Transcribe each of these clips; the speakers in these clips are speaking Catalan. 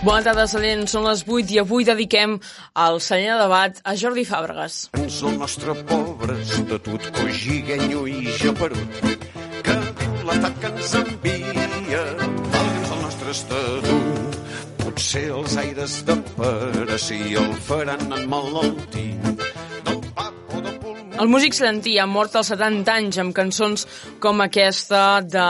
Bona tarda, Sallent. Són les 8 i avui dediquem al Sallent de debat a Jordi Fàbregas. Ens el nostre pobre estatut cogiguenyo i japerut que l'estat que ens envia valga'ns el nostre estatut potser els aires de el faran emmalaltir del El músic salentí ha mort als 70 anys amb cançons com aquesta de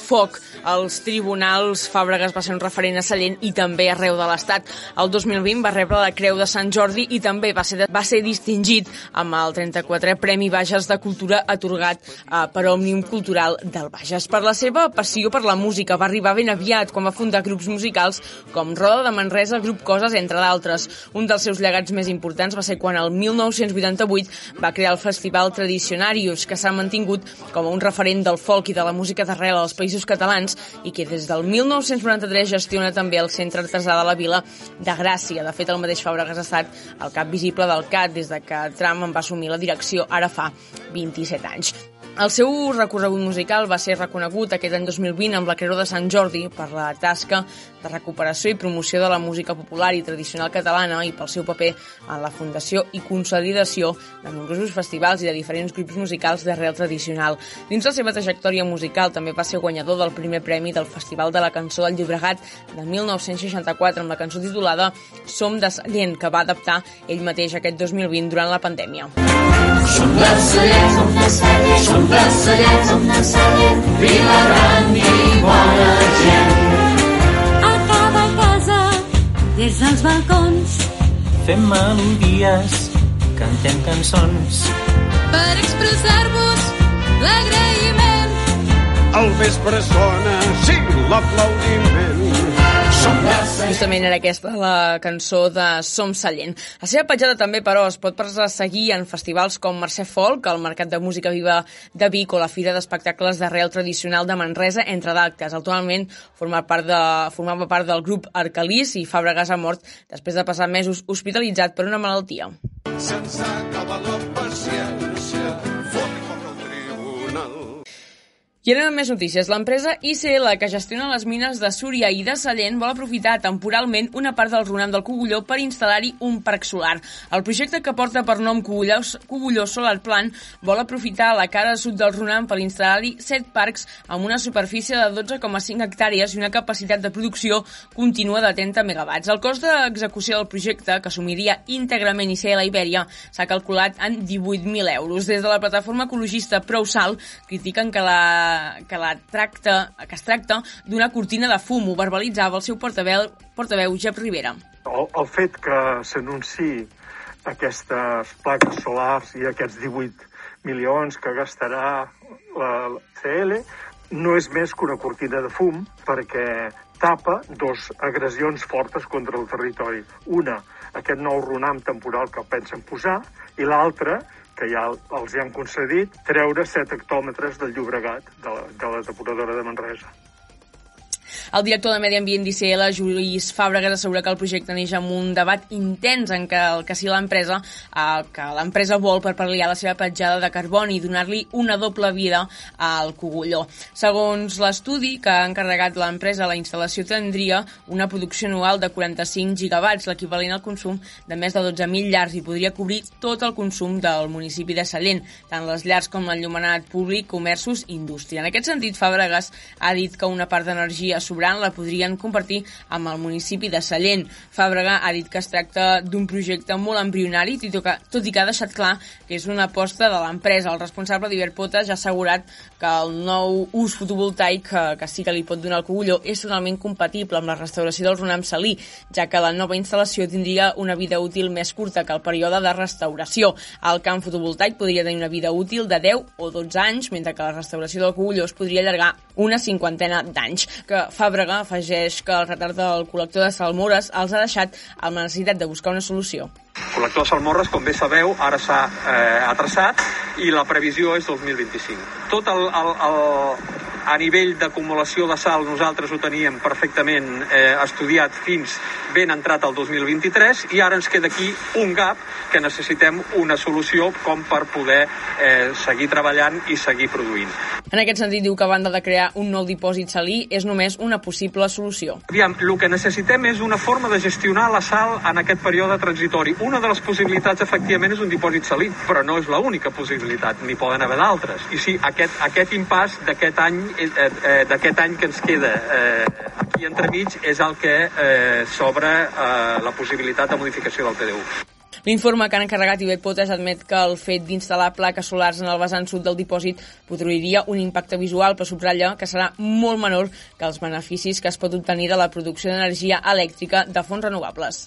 Foc als tribunals. Fàbregas va ser un referent a Sallent i també arreu de l'Estat. El 2020 va rebre la Creu de Sant Jordi i també va ser, va ser distingit amb el 34è Premi Bages de Cultura atorgat eh, per Òmnium Cultural del Bages. Per la seva passió per la música va arribar ben aviat quan va fundar grups musicals com Roda de Manresa, Grup Coses, entre d'altres. Un dels seus llegats més importants va ser quan el 1988 va crear el Festival Tradicionarius, que s'ha mantingut com un referent del folk i de la música d'arrel als països catalans i que des del 1993 gestiona també el Centre Artesà de la Vila de Gràcia. De fet, el mateix Fàbregas ha estat el cap visible del CAT des de que Trump en va assumir la direcció ara fa 27 anys. El seu recorregut musical va ser reconegut aquest any 2020 amb la Creu de Sant Jordi per la tasca de recuperació i promoció de la música popular i tradicional catalana i pel seu paper en la fundació i consolidació de nombrosos festivals i de diferents grups musicals d'arrel tradicional. Dins la seva trajectòria musical també va ser guanyador del primer premi del Festival de la Cançó del Llobregat de 1964 amb la cançó titulada Som de Sallent, que va adaptar ell mateix aquest 2020 durant la pandèmia. Som Sallent, som de Sallent, som de Sallent, som de Sallent, vila gran i bona gent. a cada casa, des dels balcons, Fem melodies, cantem cançons. per expressar-vos l'agraïment. al vespre sona sí l'aplaudiment Justament era aquesta la cançó de Som Sallent. La seva petjada també, però, es pot seguir en festivals com Mercè Folk, el Mercat de Música Viva de Vic o la Fira d'Espectacles d'Arrel Tradicional de Manresa, entre d'actes. Actualment forma part de, formava part del grup Arcalís i Fàbregas ha mort després de passar mesos hospitalitzat per una malaltia. se'ns acaba la paciència I anem més notícies. L'empresa ICL, que gestiona les mines de Súria i de Sallent, vol aprofitar temporalment una part del runam del Cogulló per instal·lar-hi un parc solar. El projecte que porta per nom Cogulló, Cogulló Solar Plan vol aprofitar la cara sud del runam per instal·lar-hi set parcs amb una superfície de 12,5 hectàrees i una capacitat de producció contínua de 30 megawatts. El cost d'execució del projecte, que assumiria íntegrament ICL Ibèria, s'ha calculat en 18.000 euros. Des de la plataforma ecologista ProSal critiquen que la que, la tracta, que es tracta d'una cortina de fum, ho verbalitzava el seu portaveu, portaveu Jep Rivera. el, el fet que s'anunciï aquestes plaques solars i aquests 18 milions que gastarà la CL no és més que una cortina de fum perquè tapa dos agressions fortes contra el territori. Una, aquest nou runam temporal que pensen posar, i l'altra, que ja els hi han concedit, treure 7 hectòmetres del Llobregat, de la, de la depuradora de Manresa. El director de Medi Ambient d'ICL, Lluís Fàbregas, assegura que el projecte neix amb un debat intens en què el que sí l'empresa eh, que l'empresa vol per pal·liar la seva petjada de carboni i donar-li una doble vida al cogulló. Segons l'estudi que ha encarregat l'empresa, la instal·lació tindria una producció anual de 45 gigawatts, l'equivalent al consum de més de 12.000 llars i podria cobrir tot el consum del municipi de Sallent, tant les llars com l'enllumenat públic, comerços i indústria. En aquest sentit, Fàbregas ha dit que una part d'energia sobrant la podrien compartir amb el municipi de Sallent. Fàbrega ha dit que es tracta d'un projecte molt embrionari, tot i que, ha deixat clar que és una aposta de l'empresa. El responsable d'Iberpota ja ha assegurat que el nou ús fotovoltaic que, que sí que li pot donar el cogulló és totalment compatible amb la restauració del runam salí, ja que la nova instal·lació tindria una vida útil més curta que el període de restauració. El camp fotovoltaic podria tenir una vida útil de 10 o 12 anys, mentre que la restauració del cogulló es podria allargar una cinquantena d'anys. Que Fàbrega afegeix que el retard del col·lector de Salmores els ha deixat amb la necessitat de buscar una solució. El col·lector de Salmorres, com bé sabeu, ara s'ha eh, atrasat i la previsió és 2025. Tot el, el, el, a nivell d'acumulació de sal nosaltres ho teníem perfectament eh, estudiat fins ben entrat al 2023 i ara ens queda aquí un gap que necessitem una solució com per poder eh, seguir treballant i seguir produint. En aquest sentit, diu que a banda de crear un nou dipòsit salí és només una possible solució. Aviam, el que necessitem és una forma de gestionar la sal en aquest període transitori. Una de les possibilitats, efectivament, és un dipòsit salí, però no és l'única possibilitat, n'hi poden haver d'altres. I sí, aquest, aquest impàs d'aquest any, eh, eh, d'aquest any que ens queda eh, aquí entremig és el que eh, s'obre eh, la possibilitat de modificació del PDU. L'informe que han encarregat Ivet Potes admet que el fet d'instal·lar plaques solars en el vessant sud del dipòsit produiria un impacte visual, però subratlla que serà molt menor que els beneficis que es pot obtenir de la producció d'energia elèctrica de fonts renovables.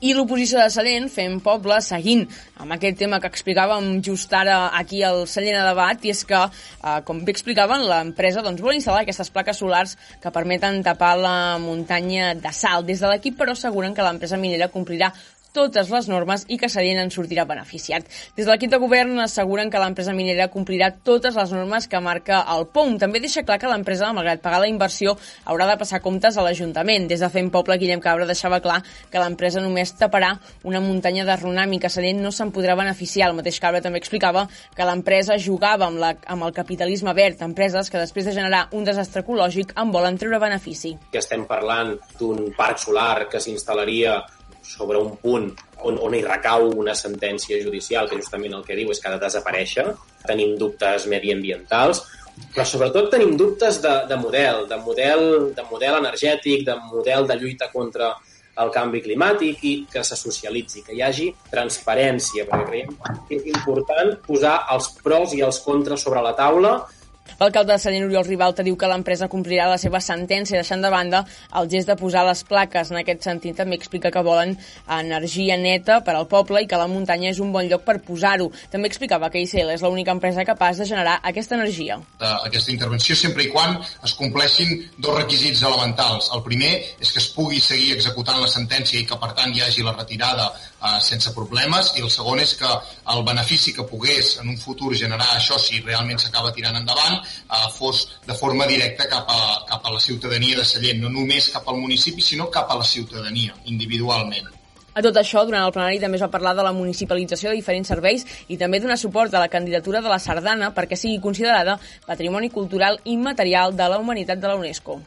I l'oposició de Sallent fent poble seguint amb aquest tema que explicàvem just ara aquí al Sallent a debat i és que, eh, com bé explicaven, l'empresa doncs, vol instal·lar aquestes plaques solars que permeten tapar la muntanya de sal. Des de l'equip, però, asseguren que l'empresa minera complirà totes les normes i que Sallent en sortirà beneficiat. Des de l'equip de govern asseguren que l'empresa minera complirà totes les normes que marca el POM. També deixa clar que l'empresa, malgrat pagar la inversió, haurà de passar comptes a l'Ajuntament. Des de Fem Poble, Guillem Cabra deixava clar que l'empresa només taparà una muntanya de Ronam i que Sallent no se'n podrà beneficiar. El mateix Cabra també explicava que l'empresa jugava amb, la, amb el capitalisme verd, empreses que després de generar un desastre ecològic en volen treure benefici. que estem parlant d'un parc solar que s'instal·laria sobre un punt on, on hi recau una sentència judicial que justament el que diu és que ha de desaparèixer. Tenim dubtes mediambientals, però sobretot tenim dubtes de, de model, de model, de model energètic, de model de lluita contra el canvi climàtic i que se socialitzi, que hi hagi transparència, perquè creiem que és important posar els pros i els contres sobre la taula L'alcalde de Sallent, Oriol Ribalta, diu que l'empresa complirà la seva sentència deixant de banda el gest de posar les plaques. En aquest sentit, també explica que volen energia neta per al poble i que la muntanya és un bon lloc per posar-ho. També explicava que ICL és l'única empresa capaç de generar aquesta energia. d'aquesta intervenció sempre i quan es compleixin dos requisits elementals. El primer és que es pugui seguir executant la sentència i que, per tant, hi hagi la retirada eh, sense problemes i el segon és que el benefici que pogués en un futur generar això, si realment s'acaba tirant endavant, eh, fos de forma directa cap a, cap a la ciutadania de Sallent, no només cap al municipi, sinó cap a la ciutadania, individualment. A tot això, durant el plenari també es va parlar de la municipalització de diferents serveis i també donar suport a la candidatura de la Sardana perquè sigui considerada Patrimoni Cultural Immaterial de la Humanitat de la UNESCO.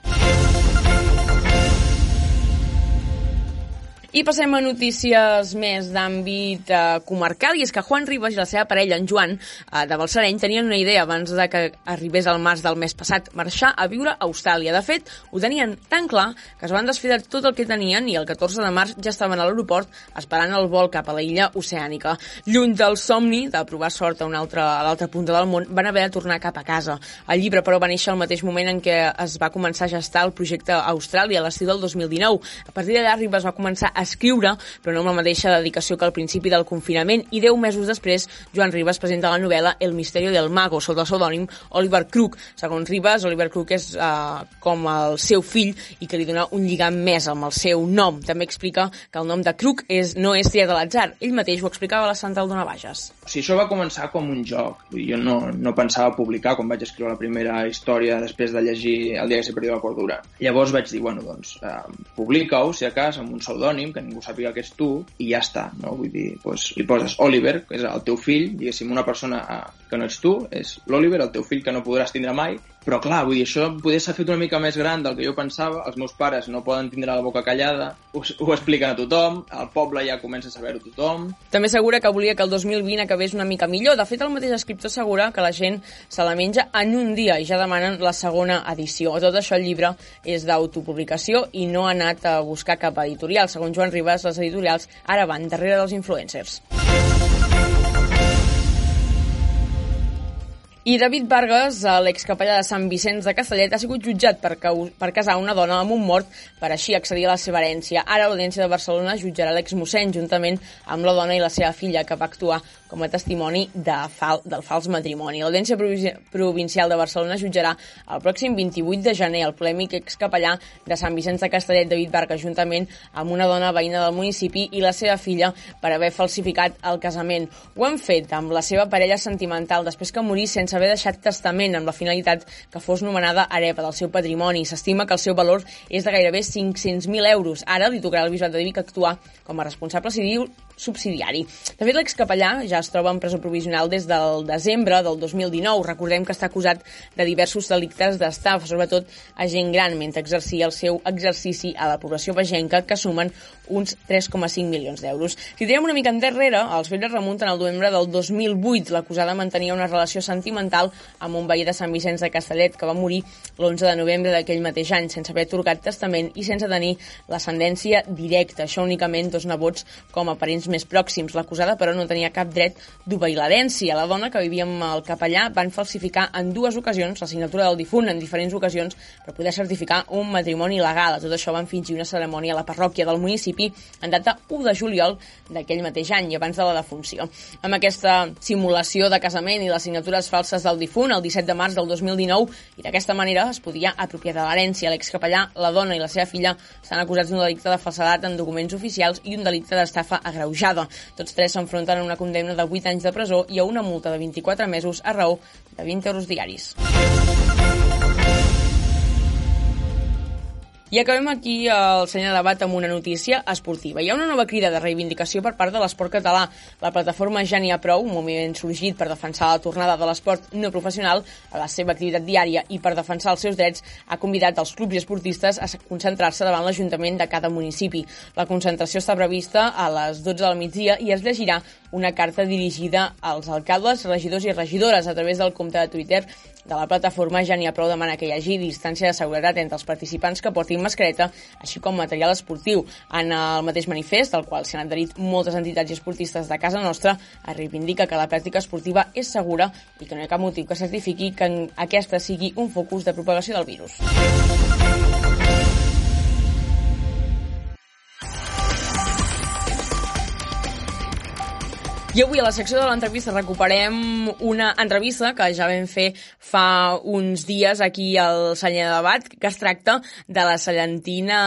I passem a notícies més d'àmbit eh, comarcal, i és que Juan Ribas i la seva parella, en Joan, eh, de Balsareny, tenien una idea abans de que arribés el març del mes passat, marxar a viure a Austràlia. De fet, ho tenien tan clar que es van desfer de tot el que tenien i el 14 de març ja estaven a l'aeroport esperant el vol cap a la illa oceànica. Lluny del somni de provar sort a, una altra, a l'altra punta del món, van haver de tornar cap a casa. El llibre, però, va néixer al mateix moment en què es va començar a gestar el projecte Austràlia, a l'estiu del 2019. A partir d'allà, Ribas va començar a escriure, però no amb la mateixa dedicació que al principi del confinament, i deu mesos després, Joan Ribas presenta la novel·la El misterio del mago, sota el pseudònim Oliver Crook. Segons Ribas, Oliver Crook és uh, com el seu fill i que li dona un lligam més amb el seu nom. També explica que el nom de Crook és, no és triat a l'atzar. Ell mateix ho explicava a la Santa Aldona Bages. O sigui, això va començar com un joc. Jo no, no pensava publicar quan vaig escriure la primera història després de llegir El dia que se perdió la cordura. Llavors vaig dir, bueno, doncs, eh, publica-ho, si a cas, amb un pseudònim, que ningú sàpiga que ets tu, i ja està, no? Vull dir, doncs, li poses Oliver, que és el teu fill, diguéssim, una persona eh, que no ets tu, és l'Oliver, el teu fill que no podràs tindre mai, però clar, vull dir, això poder s'ha fet una mica més gran del que jo pensava, els meus pares no poden tindre la boca callada, ho, ho expliquen a tothom, al poble ja comença a saber-ho tothom, També assegura que volia que el 2020 acabés una mica millor. De fet, el mateix escriptor assegura que la gent se la menja en un dia i ja demanen la segona edició. Tot això, el llibre és d'autopublicació i no ha anat a buscar cap editorial. Segons Joan Ribas, les editorials ara van darrere dels influencers. I David Vargas, eh, l'excapellà de Sant Vicenç de Castellet, ha sigut jutjat per, per casar una dona amb un mort per així accedir a la seva herència. Ara l'Audiència de Barcelona jutjarà l'exmossèn juntament amb la dona i la seva filla que va actuar com a testimoni de fal del fals matrimoni. L'Audiència Provi Provincial de Barcelona jutjarà el pròxim 28 de gener el polèmic excapellà de Sant Vicenç de Castellet, David Vargas, juntament amb una dona veïna del municipi i la seva filla per haver falsificat el casament. Ho han fet amb la seva parella sentimental després que morís sense haver deixat testament amb la finalitat que fos nomenada hereva del seu patrimoni. S'estima que el seu valor és de gairebé 500.000 euros. Ara li tocarà al Bisbat de Vic actuar com a responsable civil, subsidiari. De fet, l'excapellà ja es troba en presó provisional des del desembre del 2019. Recordem que està acusat de diversos delictes d'estafa, sobretot a gent gran, mentre exercia el seu exercici a la població vegenca, que sumen uns 3,5 milions d'euros. Si tirem una mica endarrere, els fets remunten al novembre del 2008. L'acusada mantenia una relació sentimental amb un veí de Sant Vicenç de Castellet que va morir l'11 de novembre d'aquell mateix any sense haver atorgat testament i sense tenir l'ascendència directa. Això únicament dos nebots com a parents més pròxims. L'acusada, però, no tenia cap dret d'obeir l'herència. La dona que vivia amb el capellà van falsificar en dues ocasions la signatura del difunt en diferents ocasions per poder certificar un matrimoni legal. A tot això van fingir una cerimònia a la parròquia del municipi en data 1 de juliol d'aquell mateix any, abans de la defunció. Amb aquesta simulació de casament i les signatures falses del difunt, el 17 de març del 2019, i d'aquesta manera es podia apropiar de l'herència. L'excapellà, la dona i la seva filla estan acusats d'un delicte de falsedat en documents oficials i un delicte d'estafa agreujada. Tots tres s'enfronten a una condemna de 8 anys de presó i a una multa de 24 mesos a raó de 20 euros diaris. I acabem aquí el senyor debat amb una notícia esportiva. Hi ha una nova crida de reivindicació per part de l'esport català. La plataforma Ja n'hi ha prou, un moviment sorgit per defensar la tornada de l'esport no professional a la seva activitat diària i per defensar els seus drets, ha convidat els clubs i esportistes a concentrar-se davant l'Ajuntament de cada municipi. La concentració està prevista a les 12 del migdia i es llegirà una carta dirigida als alcaldes, regidors i regidores a través del compte de Twitter de la plataforma ja n'hi ha prou demana que hi hagi distància de seguretat entre els participants que portin mascareta, així com material esportiu. En el mateix manifest, del qual s'han adherit moltes entitats i esportistes de casa nostra, es reivindica que la pràctica esportiva és segura i que no hi ha cap motiu que certifiqui que aquesta sigui un focus de propagació del virus. I avui a la secció de l'entrevista recuperem una entrevista que ja vam fer fa uns dies aquí al Celler de Debat, que es tracta de la cellentina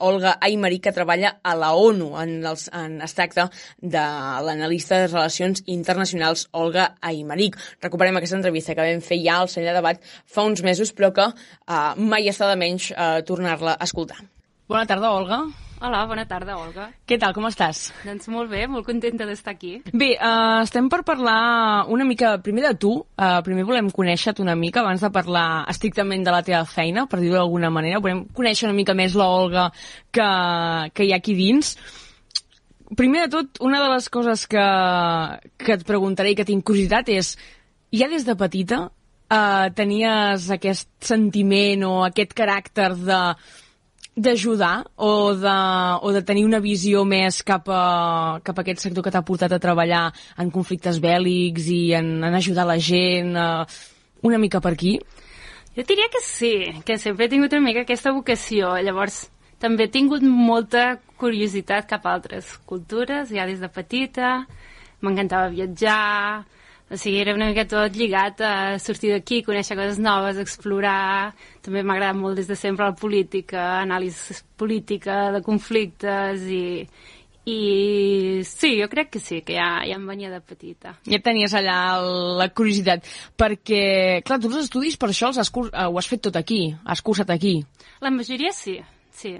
Olga Aymeric, que treballa a la ONU. En els, en, es tracta de l'analista de relacions internacionals Olga Aymeric. Recuperem aquesta entrevista que vam fer ja al Celler de Debat fa uns mesos, però que uh, mai està de menys uh, tornar-la a escoltar. Bona tarda, Olga. Hola, bona tarda, Olga. Què tal, com estàs? Doncs molt bé, molt contenta d'estar aquí. Bé, uh, estem per parlar una mica primer de tu. Uh, primer volem conèixer-te una mica abans de parlar estrictament de la teva feina, per dir-ho d'alguna manera. Volem conèixer una mica més la Olga que, que hi ha aquí dins. Primer de tot, una de les coses que, que et preguntaré i que tinc curiositat és, ja des de petita uh, tenies aquest sentiment o aquest caràcter de d'ajudar o, de, o de tenir una visió més cap a, cap a aquest sector que t'ha portat a treballar en conflictes bèl·lics i en, en ajudar la gent, eh, una mica per aquí? Jo diria que sí, que sempre he tingut una mica aquesta vocació. Llavors, també he tingut molta curiositat cap a altres cultures, ja des de petita. M'encantava viatjar, o sigui, era una mica tot lligat a sortir d'aquí, conèixer coses noves, explorar. També m'ha agradat molt des de sempre la política, anàlisi política de conflictes i, i sí, jo crec que sí, que ja, ja em venia de petita. Ja tenies allà la curiositat, perquè, clar, tu els estudis per això els has, curs... ho has fet tot aquí, has cursat aquí. La majoria sí, sí.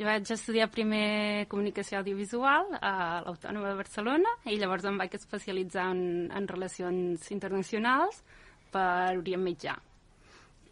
Jo vaig estudiar primer comunicació audiovisual a l'Autònoma de Barcelona i llavors em vaig especialitzar en, en relacions internacionals per Orient Mitjà.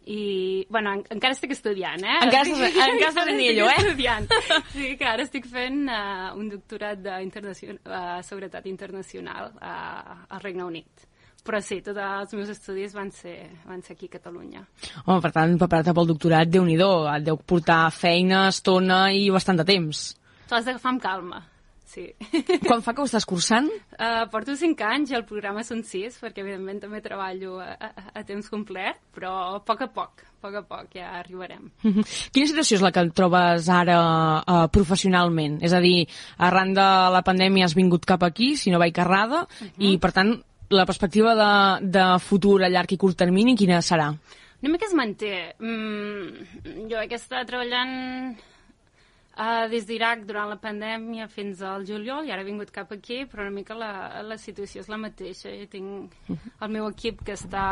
I, bueno, en, encara estic estudiant, eh? Encara estàs, encara estàs en ello, eh? estudiant. Sí, que ara estic fent uh, un doctorat de uh, seguretat internacional uh, al Regne Unit però sí, tots els meus estudis van ser, van ser aquí a Catalunya. Home, per tant, preparar-te pel doctorat, déu nhi et deu portar feina, estona i bastant de temps. T'ho has d'agafar amb calma, sí. Quan fa que ho estàs cursant? Uh, porto 5 anys i el programa són 6, perquè evidentment també treballo a, a, a temps complet, però a poc a poc, a poc a poc ja arribarem. Uh -huh. Quina situació és la que et trobes ara uh, professionalment? És a dir, arran de la pandèmia has vingut cap aquí, si no vaig errada, uh -huh. i per tant la perspectiva de, de futur a llarg i curt termini, quina serà? Una mica es manté. Mm, jo he estat treballant uh, des d'Iraq durant la pandèmia fins al juliol i ara he vingut cap aquí, però una mica la, la situació és la mateixa. Jo tinc el meu equip que està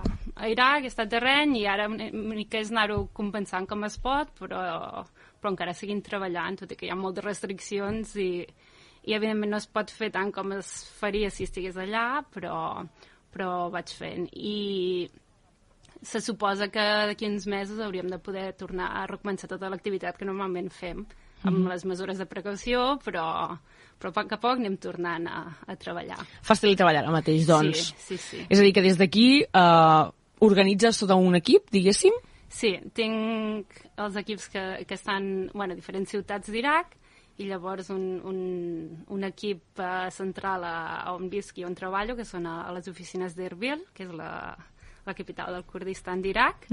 a Iraq, està a terreny i ara una mica és anar-ho compensant com es pot, però, però encara seguim treballant, tot i que hi ha moltes restriccions i, i evidentment no es pot fer tant com es faria si estigués allà, però, però vaig fent. I se suposa que d'aquí uns mesos hauríem de poder tornar a recomençar tota l'activitat que normalment fem, amb Mhm. les mesures de precaució, però, però a poc a poc anem tornant a, a treballar. Fas teletreballar ara mateix, doncs. Sí, sí, sí. És a dir, que des d'aquí eh, organitzes tot un equip, diguéssim? Sí, tinc els equips que, que estan bueno, a diferents ciutats d'Iraq i llavors un, un, un equip uh, central a, a on visc i on treballo, que són a, a les oficines d'Erbil, que és la, la capital del Kurdistan d'Iraq,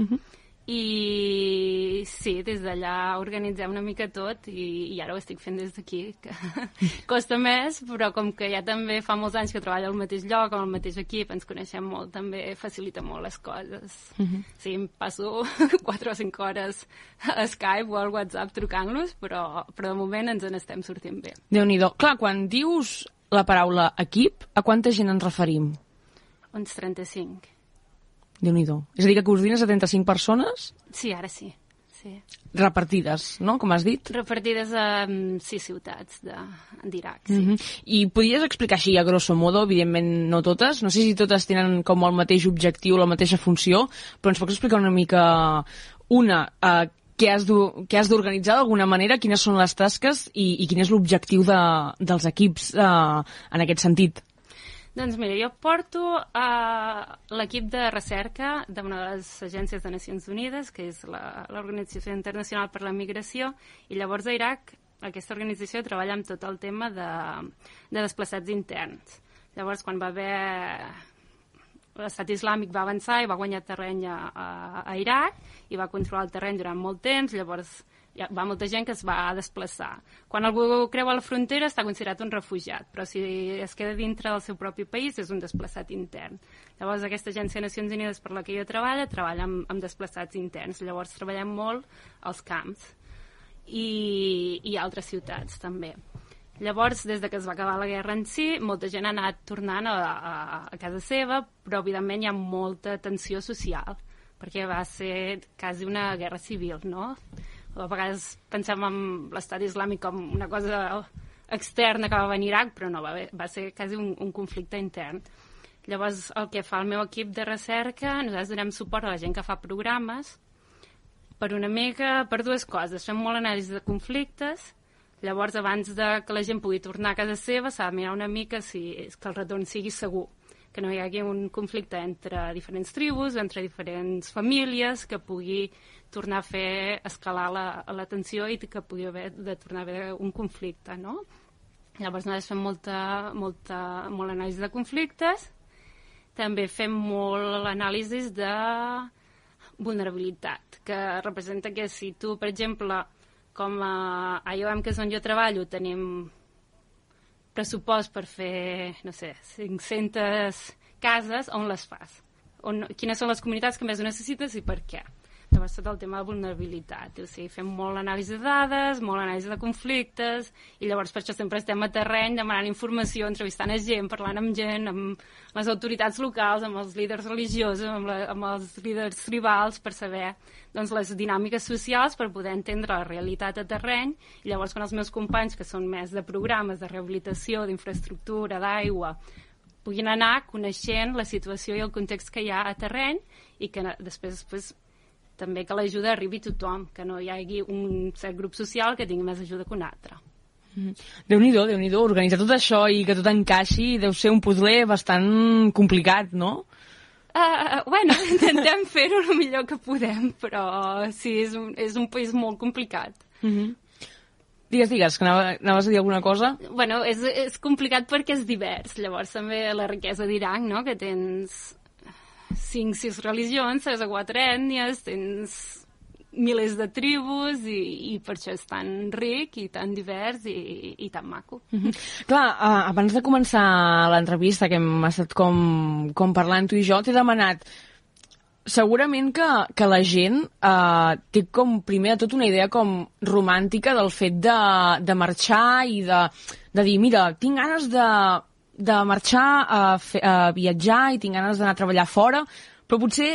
i sí, des d'allà organitzem una mica tot i, i ara ho estic fent des d'aquí, que costa més, però com que ja també fa molts anys que treballo al mateix lloc, amb el mateix equip, ens coneixem molt, també facilita molt les coses. Mhm. Sí, em passo 4 o 5 hores a Skype o al WhatsApp trucant-los, però, però de moment ens en estem sortint bé. déu nhi Clar, quan dius la paraula equip, a quanta gent ens referim? Uns 35. Déu nhi És a dir, que coordines a 35 persones Sí, ara sí. sí. repartides, no?, com has dit. Repartides a um, sis ciutats de- d'Iraq, sí. Mm -hmm. I podries explicar així, a grosso modo, evidentment no totes, no sé si totes tenen com el mateix objectiu, la mateixa funció, però ens pots explicar una mica una, uh, què has d'o- què has d'organitzar d'alguna manera, quines són les tasques i, i quin és l'objectiu de, dels equips uh, en aquest sentit? Doncs mira, jo porto a l'equip de recerca d'una de les agències de Nacions Unides, que és l'Organització Internacional per la Migració, i llavors a Iraq aquesta organització treballa amb tot el tema de, de desplaçats interns. Llavors, quan va haver l'estat islàmic va avançar i va guanyar terreny a, a, a Iraq i va controlar el terreny durant molt temps, llavors hi va molta gent que es va desplaçar. Quan algú creua la frontera està considerat un refugiat, però si es queda dintre del seu propi país és un desplaçat intern. Llavors aquesta agència de Nacions Unides per la que jo treballo treballa amb, amb desplaçats interns, llavors treballem molt als camps i, i altres ciutats també. Llavors, des de que es va acabar la guerra en si, molta gent ha anat tornant a, a, a casa seva, però evidentment hi ha molta tensió social, perquè va ser quasi una guerra civil, no? A vegades pensem en l'estat islàmic com una cosa externa que va venir a Iraq, però no, va, va ser quasi un, un conflicte intern. Llavors, el que fa el meu equip de recerca, nosaltres donem suport a la gent que fa programes, per una mica, per dues coses. Fem molt anàlisi de conflictes, llavors abans de que la gent pugui tornar a casa seva s'ha de mirar una mica si és que el retorn sigui segur, que no hi hagi un conflicte entre diferents tribus, entre diferents famílies, que pugui tornar a fer escalar la, la tensió i que pugui haver de tornar a haver un conflicte, no? Llavors nosaltres fem molta, molta, molt anàlisi de conflictes, també fem molt l'anàlisi de vulnerabilitat, que representa que si tu, per exemple, com a IOM, que és on jo treballo, tenim pressupost per fer, no sé, 500 cases, on les fas? On, quines són les comunitats que més ho necessites i per què? Tot el tema de vulnerabilitat. O sigui, fem molt anàlisi de dades, molt anàlisi de conflictes, i llavors per això sempre estem a terreny demanant informació, entrevistant a gent, parlant amb gent, amb les autoritats locals, amb els líders religiosos, amb, la, amb els líders tribals, per saber doncs, les dinàmiques socials, per poder entendre la realitat a terreny, i llavors quan els meus companys, que són més de programes de rehabilitació, d'infraestructura, d'aigua, puguin anar coneixent la situació i el context que hi ha a terreny i que després, després també que l'ajuda arribi a tothom, que no hi hagi un cert grup social que tingui més ajuda que un altre. Déu-n'hi-do, déu nhi déu organitzar tot això i que tot encaixi deu ser un puzzle bastant complicat, no? Uh, bueno, intentem fer-ho el millor que podem, però sí, és un, és un país molt complicat. Mm -hmm. Digues, digues, que anava, anaves a dir alguna cosa? Bueno, és, és complicat perquè és divers. Llavors també la riquesa d'Iraq, no?, que tens 5, 6 religions, 3 o 4 ètnies, tens milers de tribus i, i per això és tan ric i tan divers i, i tan maco. Mm -hmm. Clar, uh, abans de començar l'entrevista que hem estat com, com parlant tu i jo, t'he demanat segurament que, que la gent eh, té com primer de tot una idea com romàntica del fet de, de marxar i de, de dir, mira, tinc ganes de, de marxar a, a viatjar i tinc ganes d'anar a treballar fora, però potser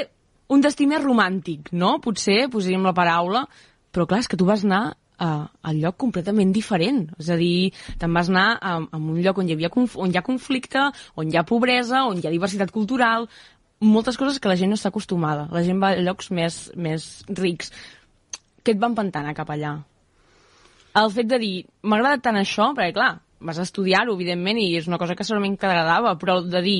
un destí més romàntic, no? Potser, posaríem la paraula, però clar, és que tu vas anar a, a lloc completament diferent. És a dir, te'n vas anar a, a un lloc on hi, havia on hi ha conflicte, on hi ha pobresa, on hi ha diversitat cultural, moltes coses que la gent no està acostumada. La gent va a llocs més, més rics. Què et va empantanar cap allà? El fet de dir, m'ha agradat tant això, perquè clar, vas estudiar-ho, evidentment, i és una cosa que segurament t'agradava, però de dir,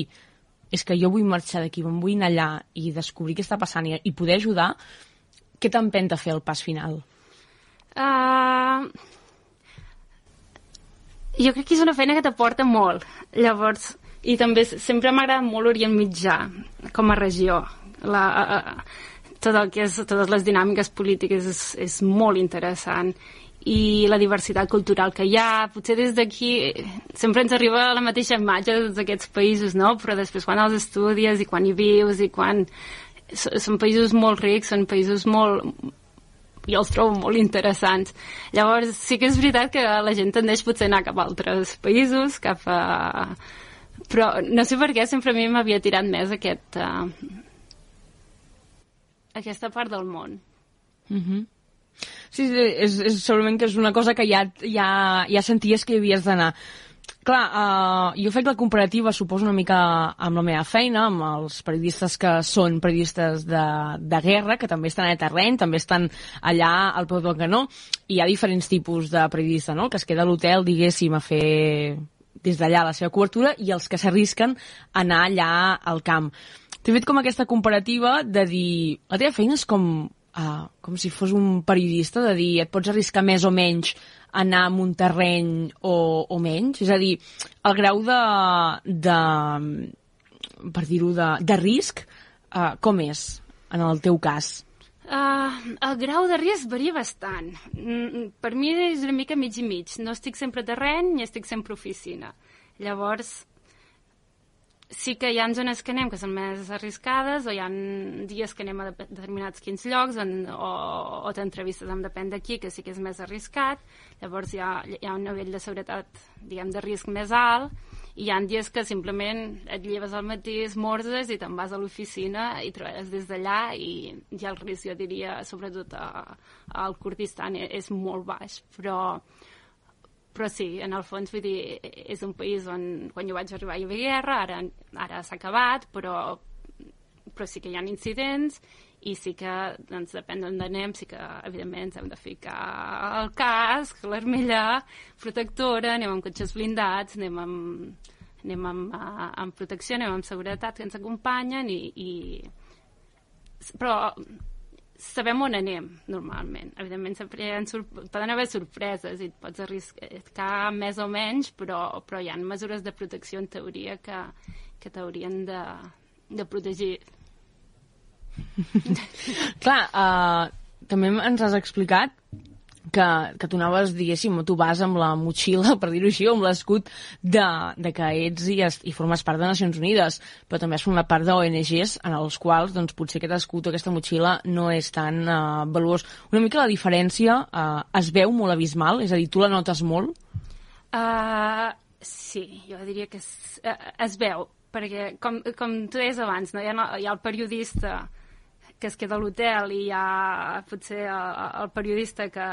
és que jo vull marxar d'aquí, me'n vull anar allà i descobrir què està passant i, i poder ajudar, què t'empenta a fer el pas final? Uh, jo crec que és una feina que t'aporta molt. Llavors, i també sempre m'ha agradat molt Orient Mitjà, com a regió. La, uh, tot el que és, totes les dinàmiques polítiques és, és molt interessant i la diversitat cultural que hi ha, potser des d'aquí eh, sempre ens arriba la mateixa imatge de tots aquests països, no? Però després quan els estudies i quan hi vius i quan... Són països molt rics, són països molt, jo els trobo molt interessants. Llavors, sí que és veritat que la gent tendeix potser a anar cap a altres països, cap a... Però no sé per què sempre a mi m'havia tirat més aquest, uh... aquesta part del món. Mm -hmm. Sí, sí és, és, segurament que és una cosa que ja, ja, ja senties que hi havies d'anar. Clar, uh, jo faig la comparativa, suposo, una mica amb la meva feina, amb els periodistes que són periodistes de, de guerra, que també estan a terreny, també estan allà al peu del canó, i hi ha diferents tipus de periodista, no?, que es queda a l'hotel, diguéssim, a fer des d'allà la seva cobertura, i els que s'arrisquen a anar allà al camp. T'he fet com aquesta comparativa de dir, la teva feina és com, uh, com si fos un periodista, de dir, et pots arriscar més o menys anar a un terreny o, o menys? És a dir, el grau de, de per dir-ho, de, de risc, uh, com és en el teu cas? Uh, el grau de risc varia bastant. Mm, per mi és una mica mig i mig. No estic sempre a terreny ni estic sempre a oficina. Llavors, sí que hi ha zones que anem que són més arriscades o hi ha dies que anem a de- determinats quins llocs on, o, o t'entrevistes amb depèn d'aquí que sí que és més arriscat. Llavors hi ha, hi ha un nivell de seguretat diguem de risc més alt i hi ha dies que simplement et lleves al matí, esmorzes i te'n vas a l'oficina i treballes des d'allà i ja el risc jo diria sobretot a, al Kurdistan e- és molt baix. Però però sí, en el fons, vull dir, és un país on quan jo vaig arribar hi havia guerra, ara, ara s'ha acabat, però, però sí que hi ha incidents i sí que, doncs, depèn d'on anem, sí que, evidentment, hem de ficar el casc, l'armilla protectora, anem amb cotxes blindats, anem amb, anem amb, amb protecció, anem amb seguretat que ens acompanyen i, i... però sabem on anem, normalment. Evidentment, sempre ha poden haver sorpreses i et pots arriscar més o menys, però, però hi ha mesures de protecció, en teoria, que, que t'haurien de, de protegir. Clar, uh, també ens has explicat que, que tu anaves, diguéssim, tu vas amb la motxilla, per dir-ho així, amb l'escut de, de que ets i, es, i formes part de Nacions Unides, però també has format part d'ONGs en els quals doncs, potser aquest escut o aquesta motxilla no és tan uh, valuós. Una mica la diferència uh, es veu molt abismal? És a dir, tu la notes molt? Uh, sí, jo diria que es, uh, es veu, perquè com, com tu deies abans, no? hi, ha, hi ha el periodista que es queda a l'hotel i hi ha potser el, el periodista que,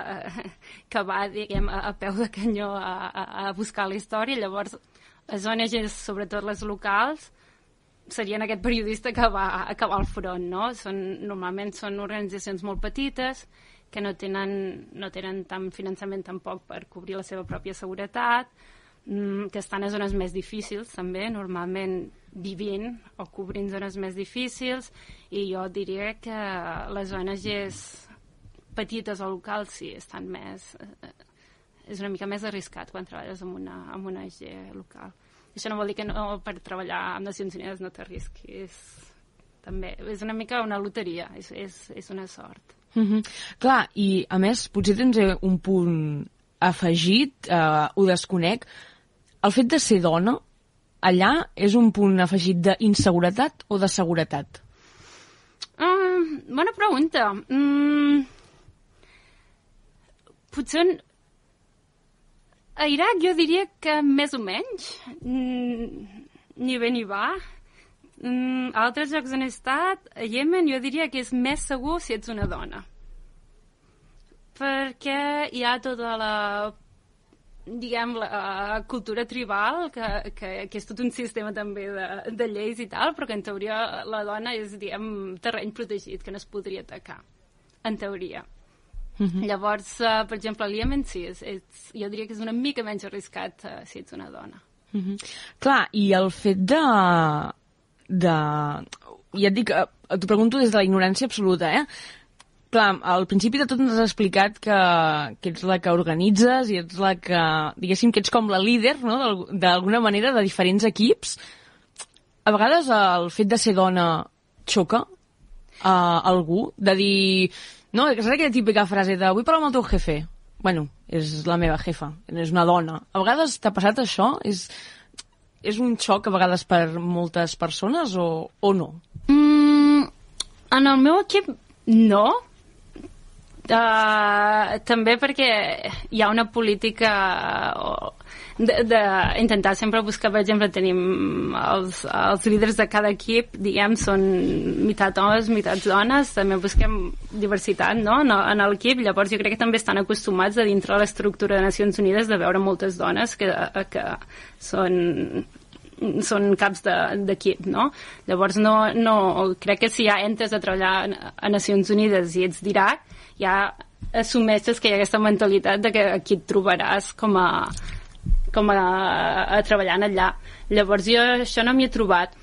que va diguem, a, a peu de canyó a, a, a buscar la història. Llavors, les ONGs, sobretot les locals, serien aquest periodista que va acabar al front, no? Són, normalment són organitzacions molt petites que no tenen, no tenen tant finançament tampoc per cobrir la seva pròpia seguretat, mm, que estan a zones més difícils també, normalment vivint o cobrint zones més difícils i jo diria que les ONGs petites o locals sí, estan més... Eh, és una mica més arriscat quan treballes amb una, amb una ONG local. Això no vol dir que no, per treballar amb Nacions Unides no t'arrisquis. També és una mica una loteria, és, és, és una sort. Mm -hmm. Clar, i a més, potser tens un punt afegit, eh, ho desconec, el fet de ser dona, allà és un punt afegit d'inseguretat o de seguretat? Uh, bona pregunta. Mm, potser un... a Iraq jo diria que més o menys. Mm, ni bé ni va. Mm, a altres llocs on he estat, a Yemen, jo diria que és més segur si ets una dona. perquè hi ha tota la diguem, la uh, cultura tribal, que, que, que és tot un sistema també de, de lleis i tal, però que en teoria la dona és, diguem, terreny protegit, que no es podria atacar, en teoria. Mhm. Llavors, uh, per exemple, en si, és, és, jo diria que és una mica menys arriscat uh, si ets una dona. Mhm. Clar, i el fet de... de... Ja et dic, t'ho pregunto des de la ignorància absoluta, eh? Clar, al principi de tot ens has explicat que, que ets la que organitzes i ets la que, diguéssim, que ets com la líder, no?, d'al- d'alguna manera, de diferents equips. A vegades el fet de ser dona xoca a algú, de dir... No, és aquella típica frase de vull parlar amb el teu jefe. Bueno, és la meva jefa, és una dona. A vegades t'ha passat això? És, és un xoc a vegades per moltes persones o, o no? Mm, en el meu equip, no. Uh, també perquè hi ha una política o, de, de intentar sempre buscar, per exemple, tenim els, els líders de cada equip, diguem, són meitat homes, meitat dones, també busquem diversitat no? en, en l'equip, llavors jo crec que també estan acostumats a dintre de l'estructura de Nacions Unides de veure moltes dones que, que són són caps de- d'equip, no? Llavors, no, no, crec que si ja entres a treballar a Nacions Unides i ets d'Iraq, ja assumeixes que hi ha aquesta mentalitat de que aquí et trobaràs com a, com a, a treballant allà. Llavors, jo això no m'hi he trobat.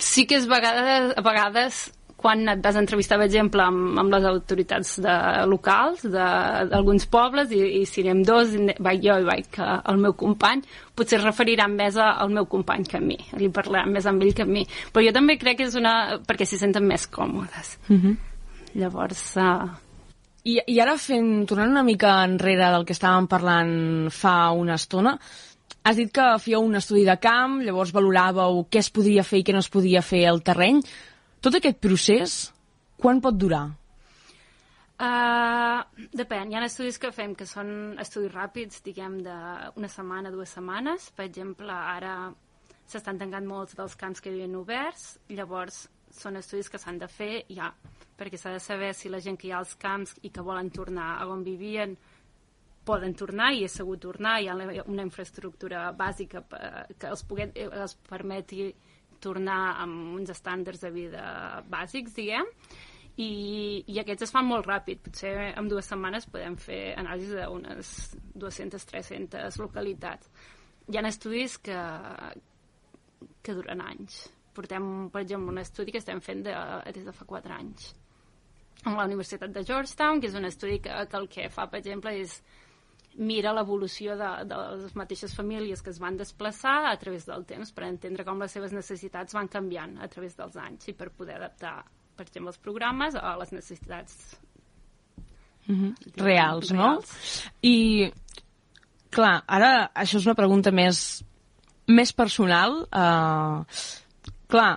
Sí que és vegades, a vegades quan et vas entrevistar, per exemple, amb, amb les autoritats de, locals de- d'alguns pobles, i, i si anem dos, vaig jo i vaig el meu company, potser es referiran més al meu company que a mi, li parlaran més amb ell que a mi. Però jo també crec que és una... perquè s'hi senten més còmodes. Mhm. Llavors, uh, I, I ara fent, tornant una mica enrere del que estàvem parlant fa una estona, has dit que fèieu un estudi de camp, llavors valoràveu què es podia fer i què no es podia fer al terreny. Tot aquest procés, quan pot durar? Uh, depèn, hi ha estudis que fem que són estudis ràpids, diguem, d'una setmana, dues setmanes. Per exemple, ara s'estan tancant molts dels camps que hi havien oberts, llavors són estudis que s'han de fer ja, perquè s'ha de saber si la gent que hi ha als camps i que volen tornar a on vivien poden tornar i és segur tornar, hi ha una infraestructura bàsica pe- que els, poguet, els permeti tornar amb uns estàndards de vida bàsics, diguem, i, i aquests es fan molt ràpid. Potser en dues setmanes podem fer anàlisis d'unes 200-300 localitats. Hi ha estudis que, que duren anys. Portem, per exemple, un estudi que estem fent de, des de fa 4 anys amb la Universitat de Georgetown, que és un estudi que, que el que fa, per exemple, és mira l'evolució de, de les mateixes famílies que es van desplaçar a través del temps per entendre com les seves necessitats van canviant a través dels anys i per poder adaptar, per exemple, els programes a les necessitats Mhm. Reals, no? Reals. I, clar, ara això és una pregunta més, més personal. Uh, clar,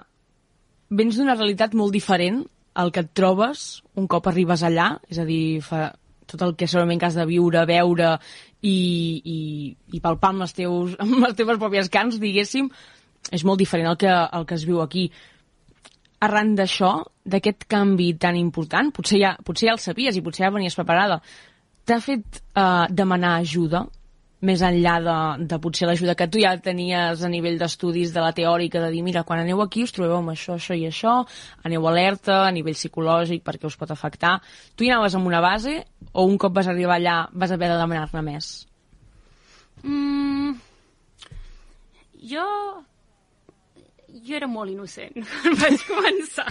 vens d'una realitat molt diferent al que et trobes un cop arribes allà, és a dir, fa tot el que segurament que has de viure, veure i, i, i palpar amb les, teus, amb les teves pròpies cans, diguéssim, és molt diferent al que, al que es viu aquí. Arran d'això, d'aquest canvi tan important, potser ja, potser ja el sabies i potser ja venies preparada, t'ha fet eh, demanar ajuda més enllà de, de potser l'ajuda que tu ja tenies a nivell d'estudis de la teòrica, de dir, mira, quan aneu aquí us trobeu amb això, això i això, aneu alerta a nivell psicològic perquè us pot afectar. Tu hi anaves amb una base o un cop vas arribar allà vas haver de demanar-ne més? Mm, jo jo era molt innocent quan vaig començar.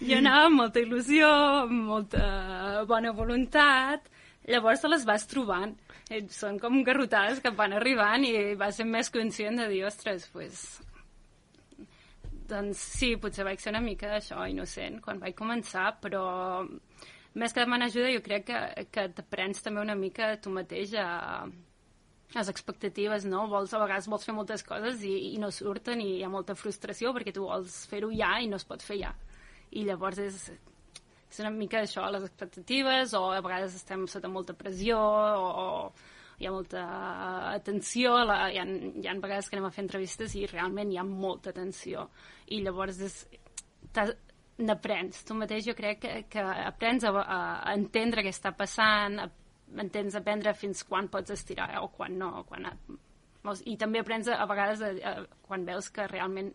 jo anava amb molta il·lusió, amb molta bona voluntat, llavors te les vas trobant. Són com garrotades que van arribant i vas ser més conscient de dir, ostres, pues, doncs sí, potser vaig ser una mica això, innocent, quan vaig començar, però més que demanar ajuda jo crec que, que t'aprens també una mica tu mateix a, les expectatives, no? Vols, a vegades vols fer moltes coses i, i no surten i hi ha molta frustració perquè tu vols fer-ho ja i no es pot fer ja. I llavors és, és una mica això, les expectatives, o a vegades estem sota molta pressió, o, o hi ha molta atenció, la, hi, ha, hi ha vegades que anem a fer entrevistes i realment hi ha molta atenció. I llavors és, n'aprens. Tu mateix jo crec que, que aprens a, a, a entendre què està passant, a, entens a aprendre fins quan pots estirar o quan no. Quan, a, i també aprens a, a vegades a, a, quan veus que realment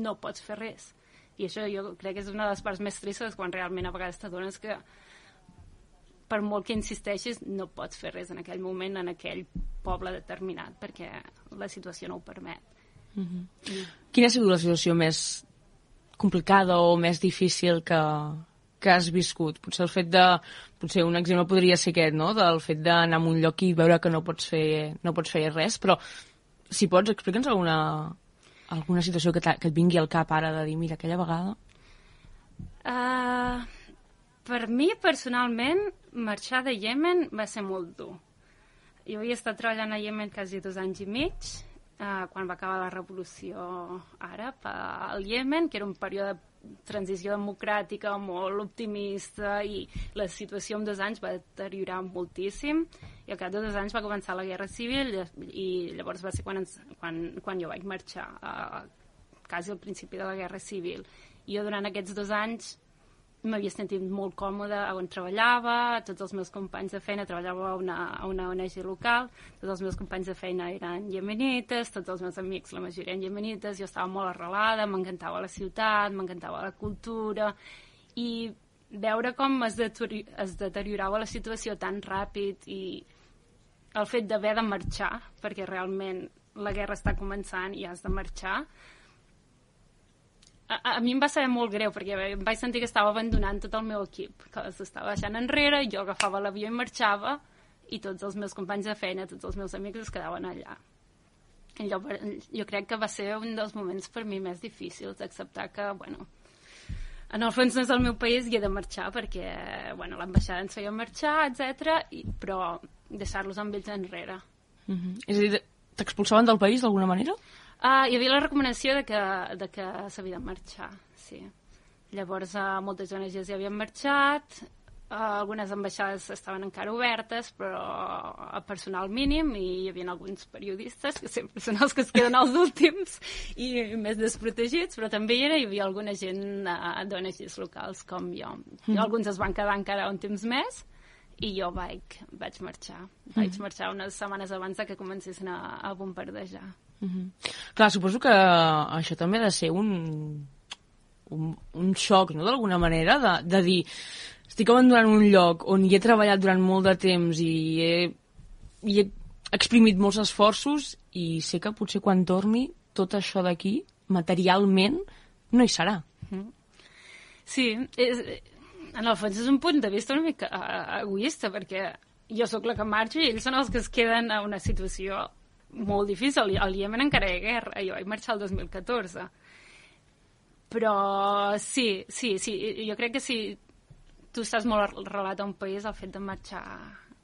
no pots fer res. I això jo crec que és una de les parts més tristes quan realment a vegades t'adones que per molt que insisteixis no pots fer res en aquell moment en aquell poble determinat perquè la situació no ho permet. Mm -hmm. Quina ha sigut la situació més complicada o més difícil que, que has viscut? Potser el fet de... Potser un exemple podria ser aquest, no?, del fet d'anar a un lloc i veure que no pots fer, no pots fer res, però si pots, explica'ns alguna, alguna situació que, que et vingui al cap ara de dir, mira, aquella vegada... Uh, per mi, personalment, marxar de Yemen va ser molt dur. Jo havia estat treballant a Yemen quasi dos anys i mig, uh, quan va acabar la revolució àrab al Yemen, que era un període de transició democràtica molt optimista i la situació en dos anys va deteriorar moltíssim i al cap de dos anys va començar la guerra civil i llavors va ser quan, ens, quan, quan jo vaig marxar uh, quasi al principi de la guerra civil. I jo durant aquests dos anys m'havia sentit molt còmoda on treballava, tots els meus companys de feina treballava a una, a una ONG local, tots els meus companys de feina eren yemenites, tots els meus amics, la majoria eren yemenites, jo estava molt arrelada, m'encantava la ciutat, m'encantava la cultura, i veure com es, es deteriorava la situació tan ràpid i el fet d'haver de marxar, perquè realment la guerra està començant i has de marxar, a, a mi em va saber molt greu perquè em vaig sentir que estava abandonant tot el meu equip, que s'estava deixant enrere, jo agafava l'avió i marxava i tots els meus companys de feina, tots els meus amics es quedaven allà. Jo, jo crec que va ser un dels moments per mi més difícils d'acceptar que, bueno, en el fons no és el meu país i he de marxar perquè, bueno, l'ambaixada ens feia marxar, etc. però deixar-los amb ells enrere. Mm -hmm. És a dir, t'expulsaven del país d'alguna manera? Uh, hi havia la recomanació de que, de que s'havia de marxar, sí. Llavors, uh, moltes ONGs ja havien marxat, uh, algunes ambaixades estaven encara obertes, però a personal mínim, i hi havia alguns periodistes, que sempre són els que es queden els últims i més desprotegits, però també hi, era, hi havia alguna gent uh, d'ONGs locals com jo. Mm. Alguns es van quedar encara un temps més, i jo vaig, vaig marxar. Vaig mm. marxar unes setmanes abans de que comencessin a, a bombardejar. Mm -hmm. Clar, suposo que això també ha de ser un, un, un xoc, no?, d'alguna manera, de, de dir, estic abandonant un lloc on hi he treballat durant molt de temps i he, i he exprimit molts esforços i sé que potser quan torni tot això d'aquí, materialment, no hi serà. Mm -hmm. Sí, és, en el fons és un punt de vista una mica egoista, perquè jo sóc la que marxo i ells són els que es queden a una situació molt difícil. Al Iemen encara hi ha guerra. Jo vaig marxar el 2014. Però sí, sí, sí. Jo crec que si tu estàs molt arrelat a un país, el fet de marxar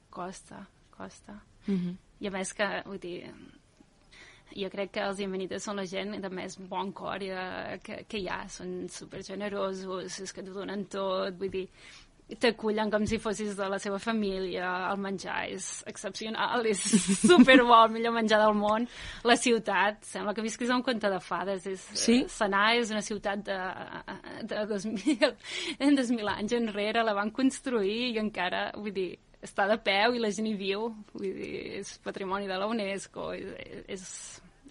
costa, costa. Mm -hmm. I a més que, vull dir, jo crec que els iemenites són la gent de més bon cor i que, que hi ha, són supergenerosos, és que t'ho donen tot, vull dir, t'acullen com si fossis de la seva família, el menjar és excepcional, és superbo, el millor menjar del món. La ciutat, sembla que visquis a un conte de fades. És, sí? Sanà és una ciutat de, de 2000, 2000 anys enrere, la van construir i encara, vull dir, està de peu i la gent hi viu, vull dir, és patrimoni de la UNESCO, és, és,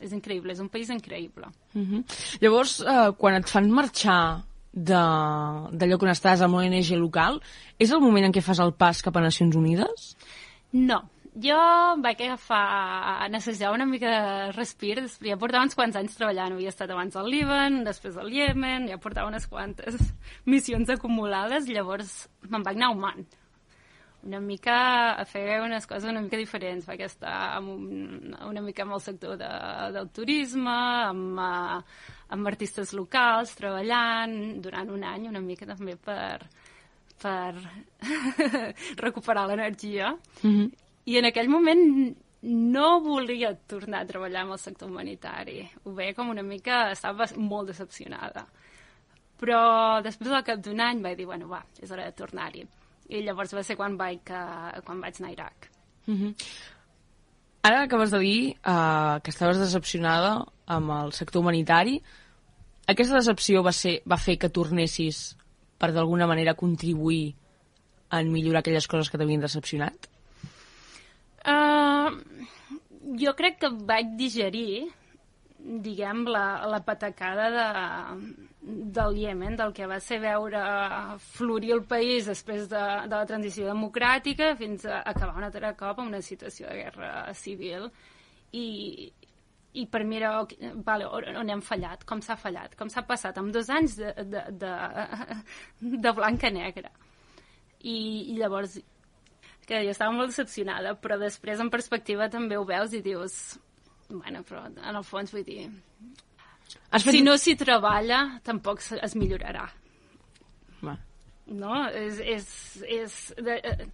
és increïble, és un país increïble. Uh mhm. -huh. Llavors, eh, quan et fan marxar de lloc on estàs amb l'ONG local, és el moment en què fas el pas cap a Nacions Unides? No, jo vaig agafar, a necessitar una mica de respir, ja portava uns quants anys treballant, havia estat abans al Líban, després al Iemen, ja portava unes quantes missions acumulades, llavors me'n vaig anar a Oman, una mica a fer unes coses una mica diferents, vaig estar amb un, una mica amb el sector de, del turisme, amb, uh, amb artistes locals, treballant durant un any una mica també per, per recuperar l'energia. Mm -hmm. I en aquell moment no volia tornar a treballar amb el sector humanitari. Ho veia com una mica... Estava molt decepcionada. Però després al cap d'un any vaig dir, bueno, va, és hora de tornar-hi. I llavors va ser quan vaig, uh, quan vaig anar a Iraq. Mm -hmm. Ara acabes de dir uh, que estaves decepcionada amb el sector humanitari. aquesta decepció va, ser, va fer que tornessis per d'alguna manera contribuir en millorar aquelles coses que t'havien decepcionat? Uh, jo crec que vaig digerir diguem, la, la patacada de, del Iemen, del que va ser veure florir el país després de, de la transició democràtica fins a acabar un altre cop en una situació de guerra civil. I, i per mi era, vale, on hem fallat, com s'ha fallat, com s'ha passat amb dos anys de, de, de, de blanc a negre. I, I llavors, que jo estava molt decepcionada, però després en perspectiva també ho veus i dius, bueno, però en el fons vull dir... Has fet... Si no s'hi treballa, tampoc es- millorarà. Va. No? És, és, és de, eh,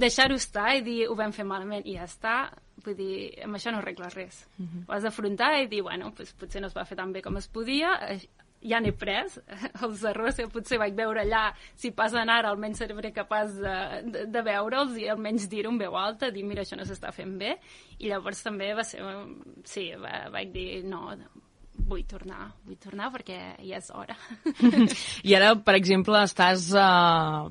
deixar-ho estar i dir ho vam fer malament i ja està. Vull dir, amb això no arregles res. Mhm. Ho has d'afrontar i dir, bueno, pues, potser no es va fer tan bé com es podia, eh, ja n'he pres, els errors que potser vaig veure allà, si passen ara almenys seré capaç de, de, de veure'ls i almenys dir-ho en veu alta, dir mira això no s'està fent bé, i llavors també va ser, sí, va, vaig dir no, vull tornar, vull tornar perquè ja és hora. I ara, per exemple, estàs uh,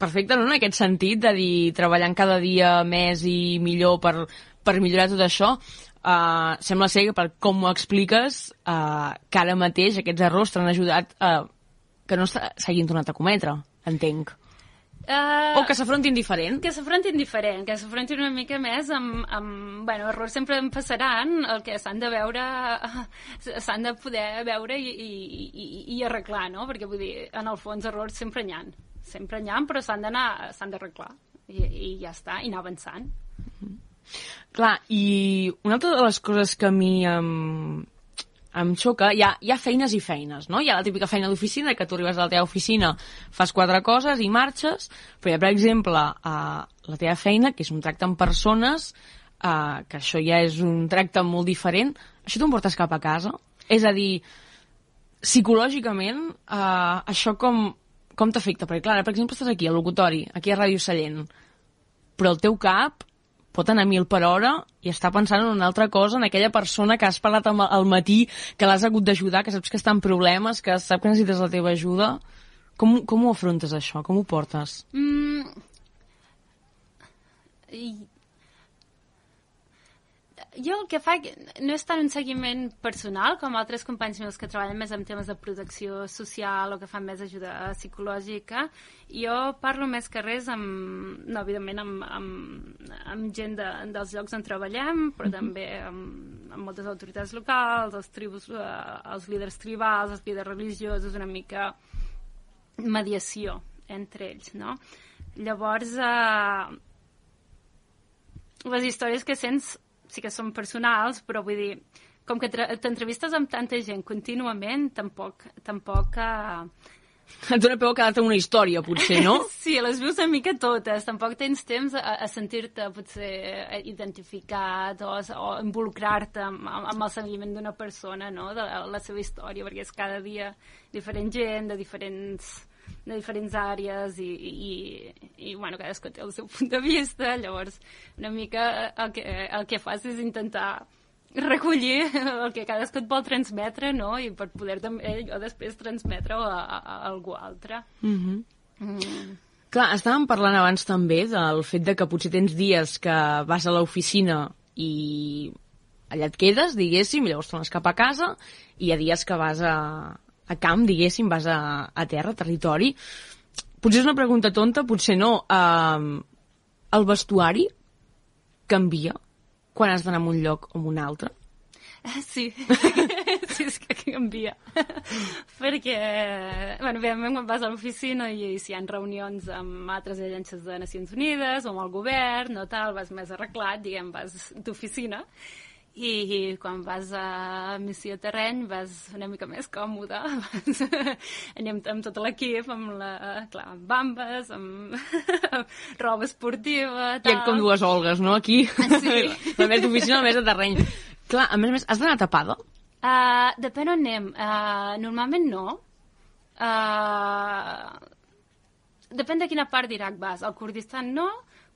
perfecte, no?, en aquest sentit, de dir, treballant cada dia més i millor per, per millorar tot això. Uh, sembla ser que, per com ho expliques, uh, que ara mateix aquests errors t'han ajudat a que no s'hagin tornat a cometre, entenc. Uh, O que s'afrontin diferent. Que s'afrontin diferent, que s'afrontin una mica més amb, amb... Bueno, errors sempre en passaran, el que s'han de veure... s'han de poder veure i, i, i, i arreglar, no? Perquè, vull dir, en el fons errors sempre n'hi ha. Sempre n'hi ha, però s'han d'anar... s'han d'arreglar. I, I ja està, i anar avançant. Clar, i una altra de les coses que a mi em, em xoca, hi ha, hi ha feines i feines, no? Hi ha la típica feina d'oficina, que tu arribes a la teva oficina, fas quatre coses i marxes, però hi ha, per exemple, uh, la teva feina, que és un tracte amb persones, uh, que això ja és un tracte molt diferent, això t'ho portes cap a casa? És a dir, psicològicament, uh, això com, com t'afecta? Perquè, clar, per exemple, estàs aquí, al locutori, aquí a Ràdio Sallent, però el teu cap pot anar a mil per hora i està pensant en una altra cosa, en aquella persona que has parlat al matí, que l'has hagut d'ajudar, que saps que està en problemes, que sap que necessites la teva ajuda. Com, com ho afrontes, això? Com ho portes? Mm. Jo el que faig no és tant un seguiment personal com altres companys meus que treballen més en temes de protecció social o que fan més ajuda psicològica. Jo parlo més que res amb, no, evidentment, amb, amb, amb gent de, dels llocs on treballem, però també amb, amb moltes autoritats locals, els, tribus, eh, els líders tribals, els líders religiosos, una mica mediació entre ells, no? Llavors, eh, les històries que sents sí que són personals, però vull dir, com que t'entrevistes amb tanta gent contínuament, tampoc, tampoc eh, Et dona peu a quedar-te una història, potser, no? Sí, les vius una mica totes. Tampoc tens temps a, a sentir-te potser eh, identificat o, o involucrar-te amb, amb, amb el seguiment d'una persona, no?, de la, la seva història, perquè és cada dia diferent gent, de diferents de diferents àrees i, i, i, bueno, cadascú té el seu punt de vista, llavors una mica el que, el que fas és intentar recollir el que cadascú et vol transmetre, no?, i per poder també jo després transmetre-ho a, a, a algú altre. Mm -hmm. Mm. Clar, estàvem parlant abans també del fet de que potser tens dies que vas a l'oficina i allà et quedes, diguéssim, i llavors tornes cap a casa, i hi ha dies que vas a, a camp, diguéssim, vas a, a terra, a territori. Potser és una pregunta tonta, potser no. Uh, el vestuari canvia quan has d'anar a un lloc o a un altre? Ah, Sí, sí, és que canvia. Perquè, bueno, evidentment, quan vas a l'oficina i si hi ha reunions amb altres agències de Nacions Unides o amb el govern o tal, vas més arreglat, diguem, vas d'oficina. I, I quan vas a missió terreny vas una mica més còmode. Vas, anem amb tot l'equip, amb, la, clar, amb bambes, amb, roba esportiva, tal. ha com dues Olgues, no?, aquí. Sí. la més d'oficina, la més de terreny. Clar, a més a més, has d'anar tapada? Uh, depèn on anem. Uh, normalment no. Uh, depèn de quina part d'Iraq vas. Al Kurdistan no.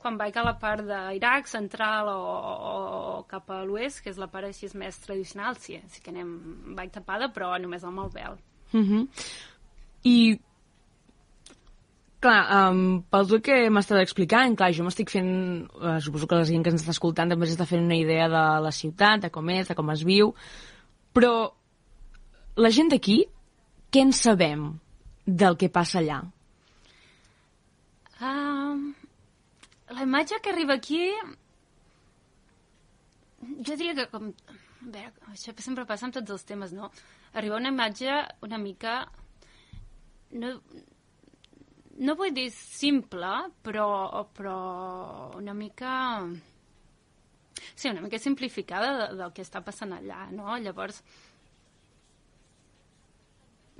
Quan vaig a la part d'Iraq central o, o, o cap a l'oest, que és la part així més tradicional, sí, sí que anem, vaig tapada, però només amb el vel. Uh -huh. I clar, um, pel que m'estàs explicant, clar, jo m'estic fent, uh, suposo que la gent que ens està escoltant també s'està fent una idea de la ciutat, de com és, de com es viu, però la gent d'aquí, què en sabem del que passa allà? Um, la imatge que arriba aquí... Jo diria que com... A veure, això sempre passa amb tots els temes, no? Arriba una imatge una mica... No, no vull dir simple, però, però una mica... Sí, una mica simplificada de, del que està passant allà, no? Llavors,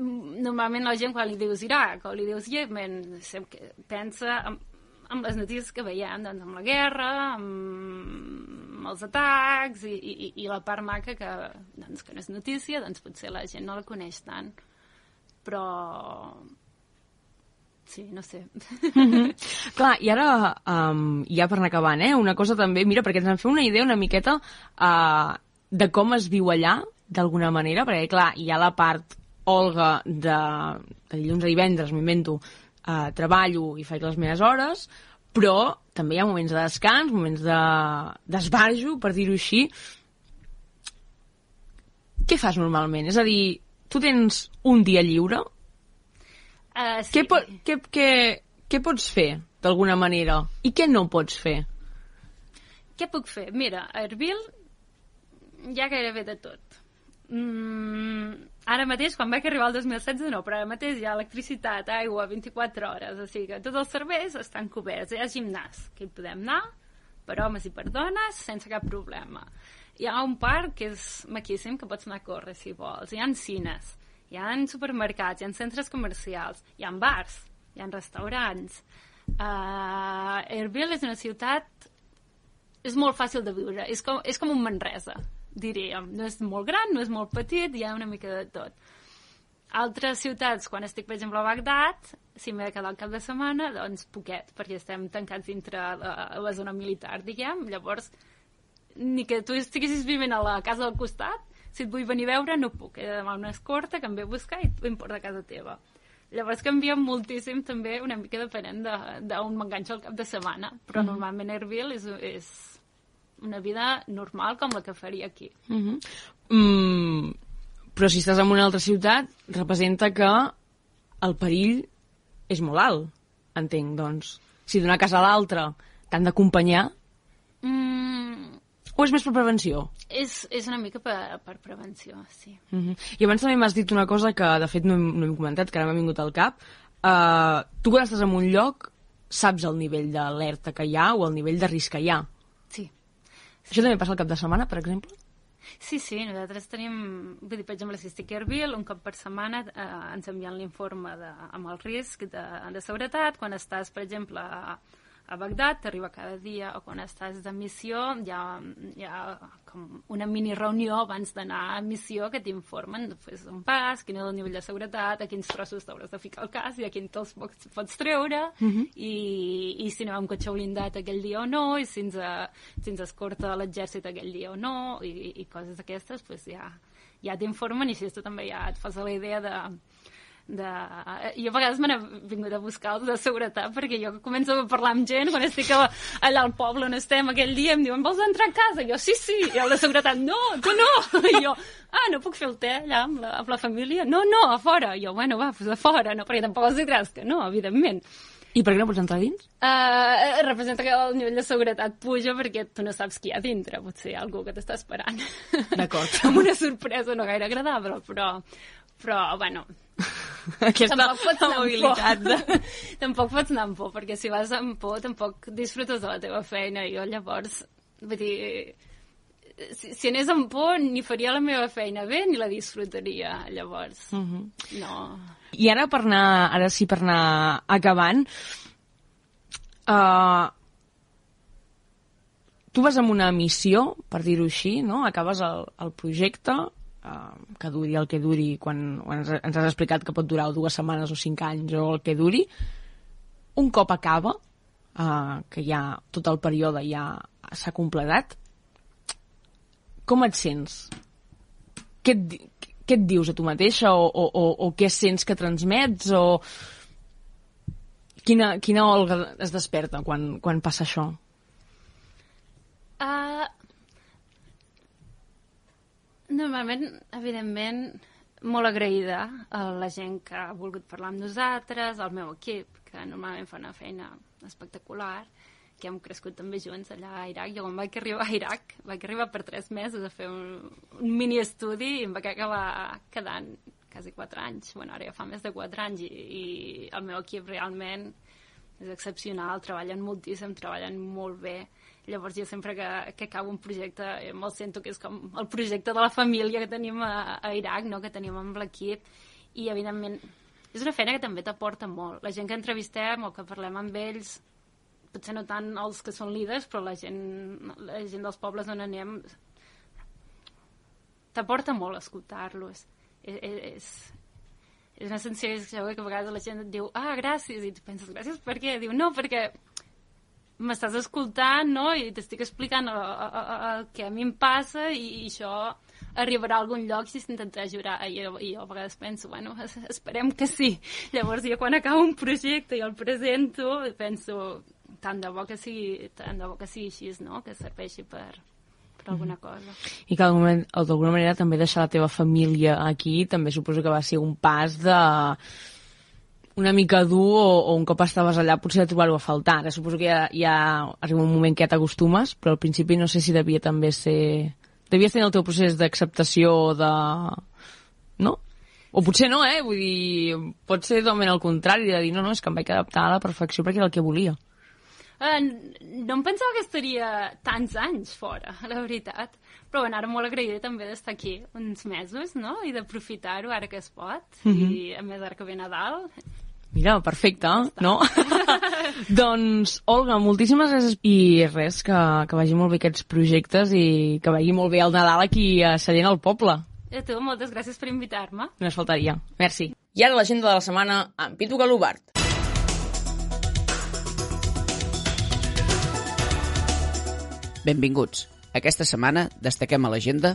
normalment la gent quan li dius Iraq o li dius Yemen pensa en, en les notícies que veiem doncs amb la guerra amb els atacs i, i, i la part maca que, doncs, que no és notícia doncs potser la gent no la coneix tant però sí, no sé mm -hmm. Clar, i ara um, ja per anar acabant, eh? una cosa també, mira, perquè ens en fem una idea una miqueta uh, de com es viu allà d'alguna manera, perquè clar, hi ha la part Olga de, de dilluns a divendres, m'invento, eh, treballo i faig les meves hores, però també hi ha moments de descans, moments d'esbarjo, de, per dir-ho així. Què fas normalment? És a dir, tu tens un dia lliure? Uh, sí. què, po què, què, què pots fer, d'alguna manera? I què no pots fer? Què puc fer? Mira, a Erbil hi ha gairebé de tot. Mm, ara mateix, quan vaig arribar al 2016, no, però ara mateix hi ha electricitat, aigua, 24 hores, o sigui que tots els serveis estan coberts. Hi ha gimnàs, que hi podem anar, per homes i per dones, sense cap problema. Hi ha un parc que és maquíssim, que pots anar a córrer si vols. Hi ha cines, hi ha supermercats, hi ha centres comercials, hi ha bars, hi ha restaurants. Uh, Erbil és una ciutat... És molt fàcil de viure, és com, és com un Manresa, diríem. No és molt gran, no és molt petit, hi ha una mica de tot. Altres ciutats, quan estic, per exemple, a Bagdad, si m'he de quedar al cap de setmana, doncs poquet, perquè estem tancats dintre la, la zona militar, diguem. Llavors, ni que tu estiguessis vivint a la casa del costat, si et vull venir a veure, no puc. He de demanar una escorta que em ve a buscar i em porta a casa teva. Llavors canvia moltíssim també una mica depenent d'on de, m'enganxo al cap de setmana, però mm. normalment Erbil és, és una vida normal com la que faria aquí. Uh -huh. mm, però si estàs en una altra ciutat, representa que el perill és molt alt, entenc, doncs. Si d'una casa a l'altra t'han d'acompanyar... Mm, o és més per prevenció? És, és una mica per, per prevenció, sí. Uh -huh. I abans també m'has dit una cosa que, de fet, no hem, no hem comentat, que ara m'ha vingut al cap. Uh, tu quan estàs en un lloc saps el nivell d'alerta que hi ha o el nivell de risc que hi ha. Això també passa el cap de setmana, per exemple? Sí, sí, nosaltres tenim, vull dir, per exemple, si estic a Erbil, un cop per setmana eh, ens envien l'informe amb el risc de, de seguretat. Quan estàs, per exemple, a, a Bagdad, t'arriba cada dia, o quan estàs de missió, hi ha, hi ha com una mini reunió abans d'anar a missió que t'informen pues, on pas, quin és el nivell de seguretat, a quins trossos t'hauràs de ficar al cas i a quins te'ls pots, pots treure, uh -huh. i, i si anem amb cotxe blindat aquell dia o no, i si ens, si ens escorta l'exèrcit aquell dia o no, i, i coses d'aquestes, pues, ja, ja t'informen i així tu també ja et fas la idea de de... Jo a vegades me n'he vingut a buscar els de seguretat perquè jo començo a parlar amb gent quan estic allà al poble on estem aquell dia em diuen vols entrar a casa? I jo sí, sí. I el de seguretat no, tu no. I jo ah, no puc fer el te allà amb la, amb la família? No, no, a fora. I jo, bueno, va, pues a fora, no, perquè tampoc els diràs que no, evidentment. I per què no pots entrar dins? Uh, representa que el nivell de seguretat puja perquè tu no saps qui hi ha dintre. Potser hi ha algú que t'està esperant. D'acord. amb una sorpresa no gaire agradable, però, però bueno, aquesta mobilitat. De... tampoc pots anar amb por, perquè si vas amb por tampoc disfrutes de la teva feina. Jo llavors, vull dir, si, si anés amb por ni faria la meva feina bé ni la disfrutaria, llavors. Uh -huh. No. I ara per anar, ara sí per anar acabant, uh, tu vas amb una missió, per dir-ho així, no? Acabes el, el projecte, uh, que duri el que duri, quan, quan ens, ens has explicat que pot durar dues setmanes o cinc anys o el que duri, un cop acaba uh, que ja tot el període ja s'ha completat, com et sents? Què et, què et dius a tu mateixa o, o, o, o què sents que transmets o quina, quina Olga es desperta quan, quan passa això? Uh, normalment, evidentment, molt agraïda a la gent que ha volgut parlar amb nosaltres, al meu equip, que normalment fa una feina espectacular, que hem crescut també junts allà a Iraq. Jo quan vaig arribar a Iraq, vaig arribar per tres mesos a fer un, un mini estudi i em vaig acabar quedant quasi quatre anys. Bueno, ara ja fa més de quatre anys i, i el meu equip realment és excepcional, treballen moltíssim, treballen molt bé. Llavors jo sempre que, que acabo un projecte eh, me'l sento que és com el projecte de la família que tenim a, a Iraq, no? que tenim amb l'equip, i evidentment és una feina que també t'aporta molt. La gent que entrevistem o que parlem amb ells, potser no tant els que són líders, però la gent, la gent dels pobles on anem t'aporta molt escoltar-los. És, és, és una sensació que a vegades la gent et diu ah, gràcies, i tu penses, gràcies per què? Diu, no, perquè m'estàs escoltant, no?, i t'estic explicant el, el, el que a mi em passa i, i això arribarà a algun lloc si s'intenta ajudar. I jo, I jo a vegades penso, bueno, es, esperem que sí. Llavors jo quan acabo un projecte i el presento, penso, tant de bo que sigui, tant de bo que sigui així, no?, que serveixi per, per alguna cosa. I que d'alguna manera també deixar la teva família aquí també suposo que va ser un pas de una mica dur o, o un cop estaves allà potser de trobar-ho a faltar. Ara suposo que ja, ja arriba un moment que ja t'acostumes, però al principi no sé si devia també ser... Devies tenir el teu procés d'acceptació de... No? O potser no, eh? Vull dir, pot ser totalment al contrari, de dir, no, no, és que em vaig adaptar a la perfecció perquè era el que volia. Uh, no em pensava que estaria tants anys fora, la veritat. Però bueno, ara molt agraïda també d'estar aquí uns mesos, no? I d'aprofitar-ho ara que es pot. Mhm. I a més ara que ve Nadal. Mira, perfecte, no? doncs, Olga, moltíssimes gràcies i res, que, que vagi molt bé aquests projectes i que vagi molt bé el Nadal aquí a Sallent al poble. I a tu, moltes gràcies per invitar-me. Només faltaria. Merci. I ara l'agenda de la setmana amb Pitu Galubart. Benvinguts. Aquesta setmana destaquem a l'agenda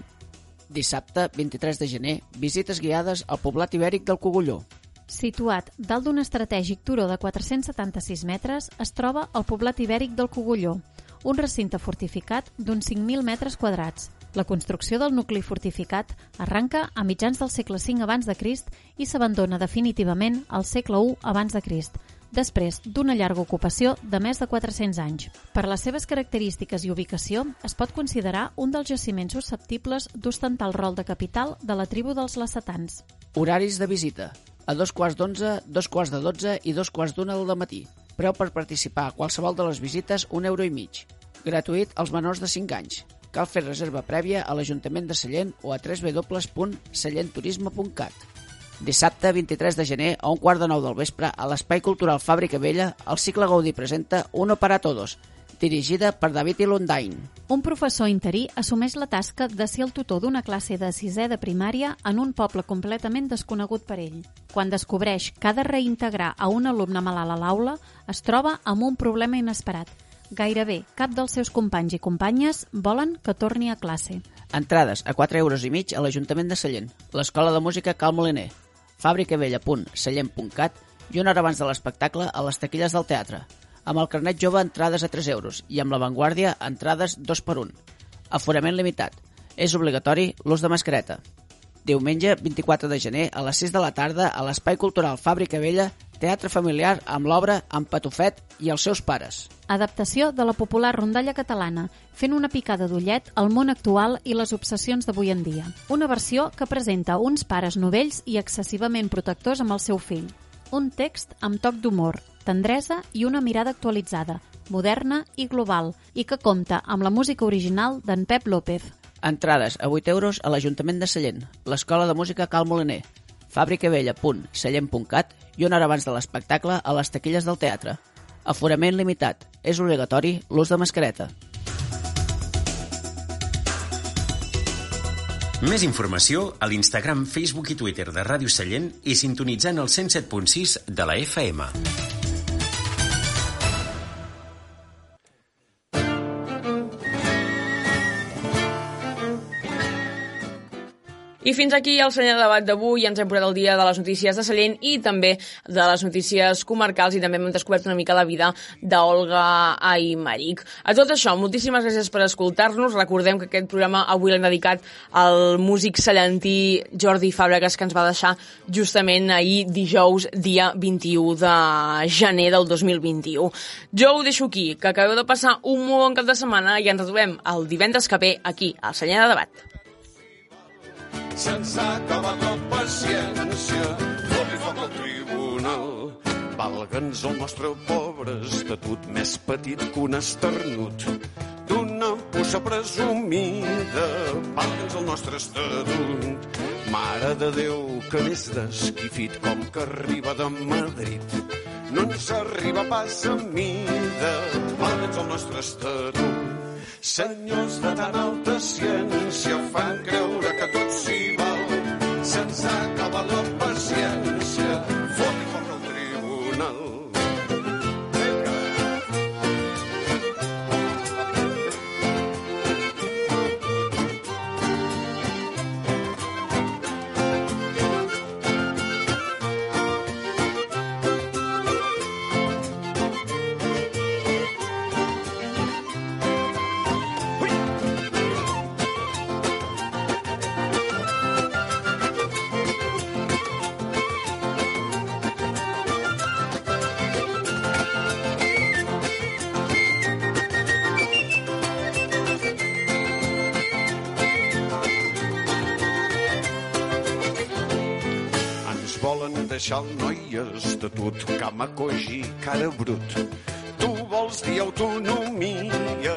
dissabte 23 de gener, visites guiades al poblat ibèric del Cogulló. Situat dalt d'un estratègic turó de 476 metres, es troba el poblat ibèric del Cogulló, un recinte fortificat d'uns 5.000 metres quadrats. La construcció del nucli fortificat arranca a mitjans del segle V abans de Crist i s'abandona definitivament al segle I abans de Crist, després d'una llarga ocupació de més de 400 anys. Per les seves característiques i ubicació, es pot considerar un dels jaciments susceptibles d'ostentar el rol de capital de la tribu dels lacetans. Horaris de visita. A dos quarts d'onze, dos quarts de dotze i dos quarts d'una del matí. Preu per participar a qualsevol de les visites un euro i mig. Gratuït als menors de 5 anys. Cal fer reserva prèvia a l'Ajuntament de Sallent o a www.sallentturisme.cat. Dissabte 23 de gener a un quart de nou del vespre a l'Espai Cultural Fàbrica Vella el cicle Gaudí presenta Uno para Todos, dirigida per David Ilundain. Un professor interí assumeix la tasca de ser el tutor d'una classe de sisè de primària en un poble completament desconegut per ell. Quan descobreix que ha de reintegrar a un alumne malalt a l'aula, es troba amb un problema inesperat. Gairebé cap dels seus companys i companyes volen que torni a classe. Entrades a 4 euros i mig a l'Ajuntament de Sallent, l'Escola de Música Cal Moliner, fabricavella.sallent.cat i una hora abans de l'espectacle a les taquilles del teatre. Amb el carnet jove, entrades a 3 euros i amb l'avantguàrdia, entrades 2 per 1. Aforament limitat. És obligatori l'ús de mascareta. Diumenge 24 de gener a les 6 de la tarda a l'Espai Cultural Fàbrica Vella, teatre familiar amb l'obra En Patufet i els seus pares. Adaptació de la popular rondalla catalana, fent una picada d'ullet al món actual i les obsessions d'avui en dia. Una versió que presenta uns pares novells i excessivament protectors amb el seu fill. Un text amb toc d'humor, tendresa i una mirada actualitzada, moderna i global, i que compta amb la música original d'en Pep López. Entrades a 8 euros a l'Ajuntament de Sallent, l'Escola de Música Cal Moliner, fabricavella.sallent.cat i una hora abans de l'espectacle a les taquilles del teatre. Aforament limitat. És obligatori l'ús de mascareta. Més informació a l'Instagram, Facebook i Twitter de Ràdio Sallent i sintonitzant el 107.6 de la FM. I fins aquí el senyor debat d'avui. Ens hem posat el dia de les notícies de Sallent i també de les notícies comarcals i també hem descobert una mica la vida d'Olga Aymeric. A tot això, moltíssimes gràcies per escoltar-nos. Recordem que aquest programa avui l'hem dedicat al músic sallentí Jordi Fàbregas que ens va deixar justament ahir dijous, dia 21 de gener del 2021. Jo ho deixo aquí, que acabeu de passar un molt bon cap de setmana i ens retrobem el divendres que ve aquí, al Senyal de Debat. Se'ns ha acabat la paciència, fot-li foc al tribunal. Valga'ns el nostre pobre estatut més petit que un esternut d'una puça presumida. Valga'ns el nostre estatut. Mare de Déu, que n'és desquifit com que arriba de Madrid. No ens arriba pas a mida, valga'ns el nostre estatut. Senyors de tan alta ciència fan creure que tot s'hi val. Se'ns ha acabat la deixar el noi estatut, camacogi, cara brut. Tu vols dir autonomia,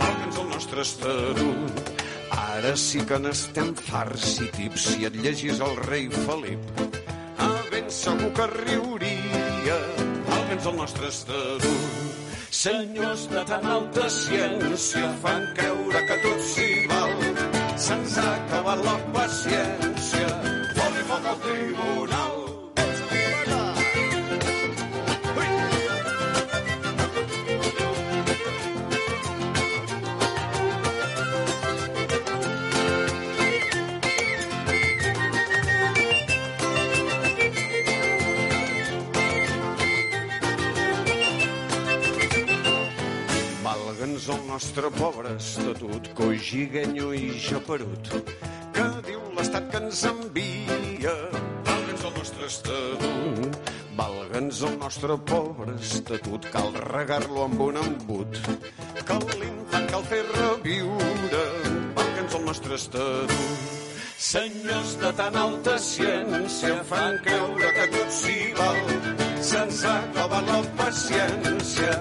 valga'ns el nostre estatut. Ara sí que n'estem farts i tips si et llegis el rei Felip. Ah, ben segur que riuria, valga'ns el nostre estatut. Senyors de tan alta ciència fan creure que tot s'hi val. Se'ns ha acabat la paciència, nostre pobre estatut, cogiguenyo i japerut, que diu l'estat que ens envia. Valga'ns el nostre estatut, valga'ns el nostre pobre estatut, cal regar-lo amb un embut, que l'infant cal fer reviure. Valga'ns el nostre estatut. Senyors de tan alta ciència fan creure que tot s'hi val. Se'ns ha acabat la paciència.